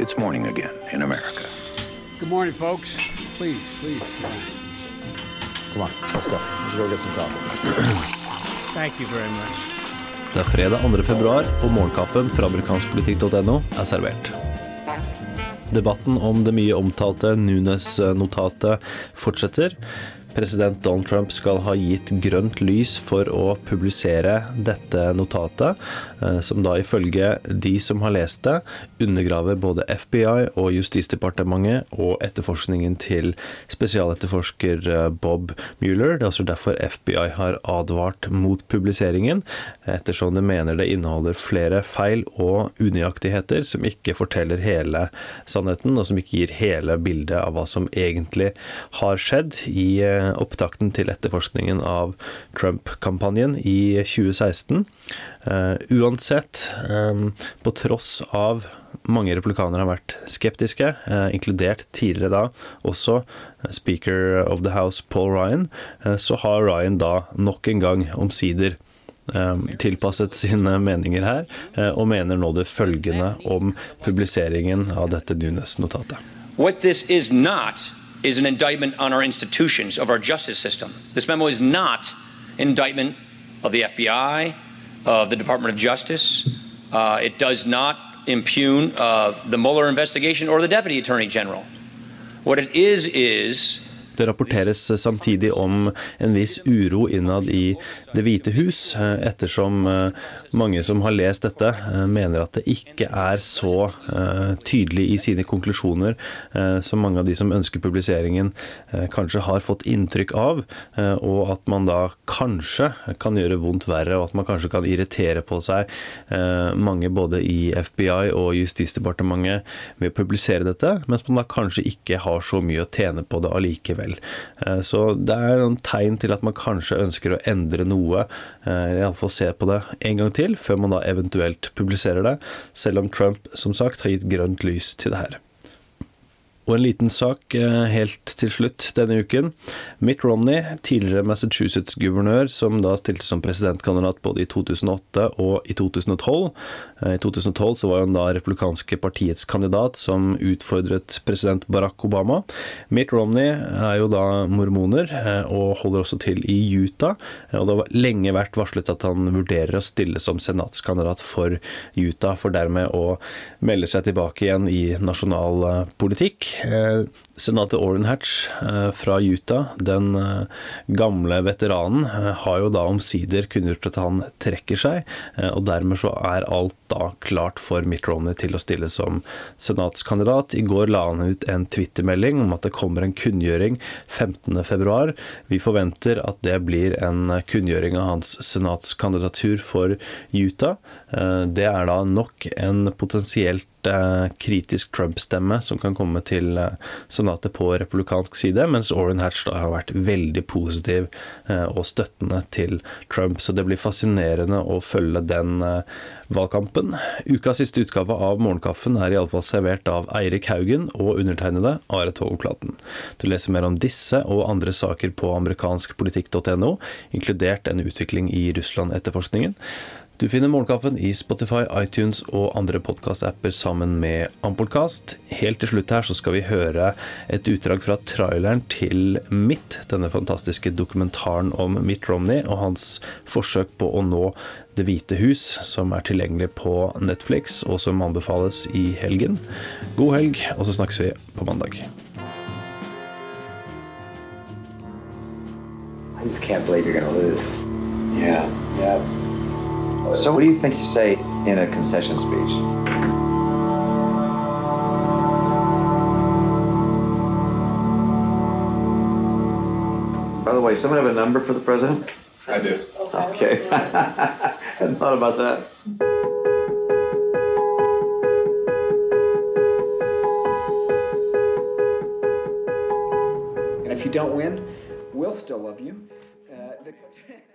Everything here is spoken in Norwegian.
It's morning again in America. Good morning, folks. Please, please. Come on, let's go. Let's go get some coffee. Thank you very much. Det er fredag 2. februar, og morgenkaffen fra amerikanskpolitikk.no er servert. Debatten om det mye omtalte Nunes-notatet fortsetter. President Donald Trump skal ha gitt grønt lys for å publisere dette notatet, eh, som da ifølge de som har lest det, undergraver både FBI og Justisdepartementet og etterforskningen til spesialetterforsker eh, Bob Mueller. Det er også derfor FBI har advart mot publiseringen, ettersom de mener det inneholder flere feil og unøyaktigheter som ikke forteller hele sannheten, og som ikke gir hele bildet av hva som egentlig har skjedd i eh, opptakten til etterforskningen av Trump-kampanjen i 2016. Uh, uansett, um, på tross av mange republikanere har vært skeptiske, uh, inkludert tidligere da også speaker of the House Paul Ryan, så har Ryan da nok en gang omsider tilpasset sine meninger her, og mener nå det følgende om publiseringen av dette Nunes-notatet. What this is not is an indictment on our institutions of our justice system. This memo is not an indictment of the FBI, of the Department of Justice. Uh, it does not impugn uh, the Mueller investigation or the Deputy Attorney General. What it is, is Det rapporteres samtidig om en viss uro innad i Det hvite hus, ettersom mange som har lest dette, mener at det ikke er så tydelig i sine konklusjoner som mange av de som ønsker publiseringen kanskje har fått inntrykk av, og at man da kanskje kan gjøre vondt verre, og at man kanskje kan irritere på seg mange både i FBI og Justisdepartementet ved å publisere dette, mens man da kanskje ikke har så mye å tjene på det allikevel. Så det er noen tegn til at man kanskje ønsker å endre noe, iallfall se på det en gang til, før man da eventuelt publiserer det, selv om Trump som sagt har gitt grønt lys til det her. Og en liten sak helt til slutt denne uken. Mitt Romney, tidligere Massachusetts-guvernør, som da stilte som presidentkandidat både i 2008 og i 2012. I 2012 så var han da republikanske partiets kandidat som utfordret president Barack Obama. Mitt Romney er jo da mormoner og holder også til i Utah. Og det har lenge vært varslet at han vurderer å stille som senatskandidat for Utah, for dermed å melde seg tilbake igjen i nasjonal politikk. Senator Orrin Hatch fra Utah, den gamle veteranen, har jo da omsider kunngjort at han trekker seg, og dermed så er alt da klart for Mitt Romney til å stille som senatskandidat. I går la han ut en twittermelding om at det kommer en kunngjøring 15.2. Vi forventer at det blir en kunngjøring av hans senatskandidatur for Utah. Det er da nok en potensielt kritisk Trump-stemme som kan komme til senatet på republikansk side, mens Orrin Hatch da har vært veldig positiv og støttende til Trump. Så det blir fascinerende å følge den valgkampen. Ukas siste utgave av Morgenkaffen er iallfall servert av Eirik Haugen og undertegnede Are Togoklaten. Du leser mer om disse og andre saker på amerikanskpolitikk.no, inkludert en utvikling i Russland-etterforskningen. Du finner Morgenkaffen i Spotify, iTunes og andre podkast-apper sammen med Ampolkast. Helt til slutt her så skal vi høre et utdrag fra traileren til Mitt, denne fantastiske dokumentaren om Mitt Romney og hans forsøk på å nå Det hvite hus, som er tilgjengelig på Netflix, og som anbefales i helgen. God helg, og så snakkes vi på mandag. I just can't believe you're gonna lose. Yeah, yeah. So, what do you think you say in a concession speech? By the way, someone have a number for the president? I do. Okay. Hadn't thought about that. And if you don't win, we'll still love you. Uh, the...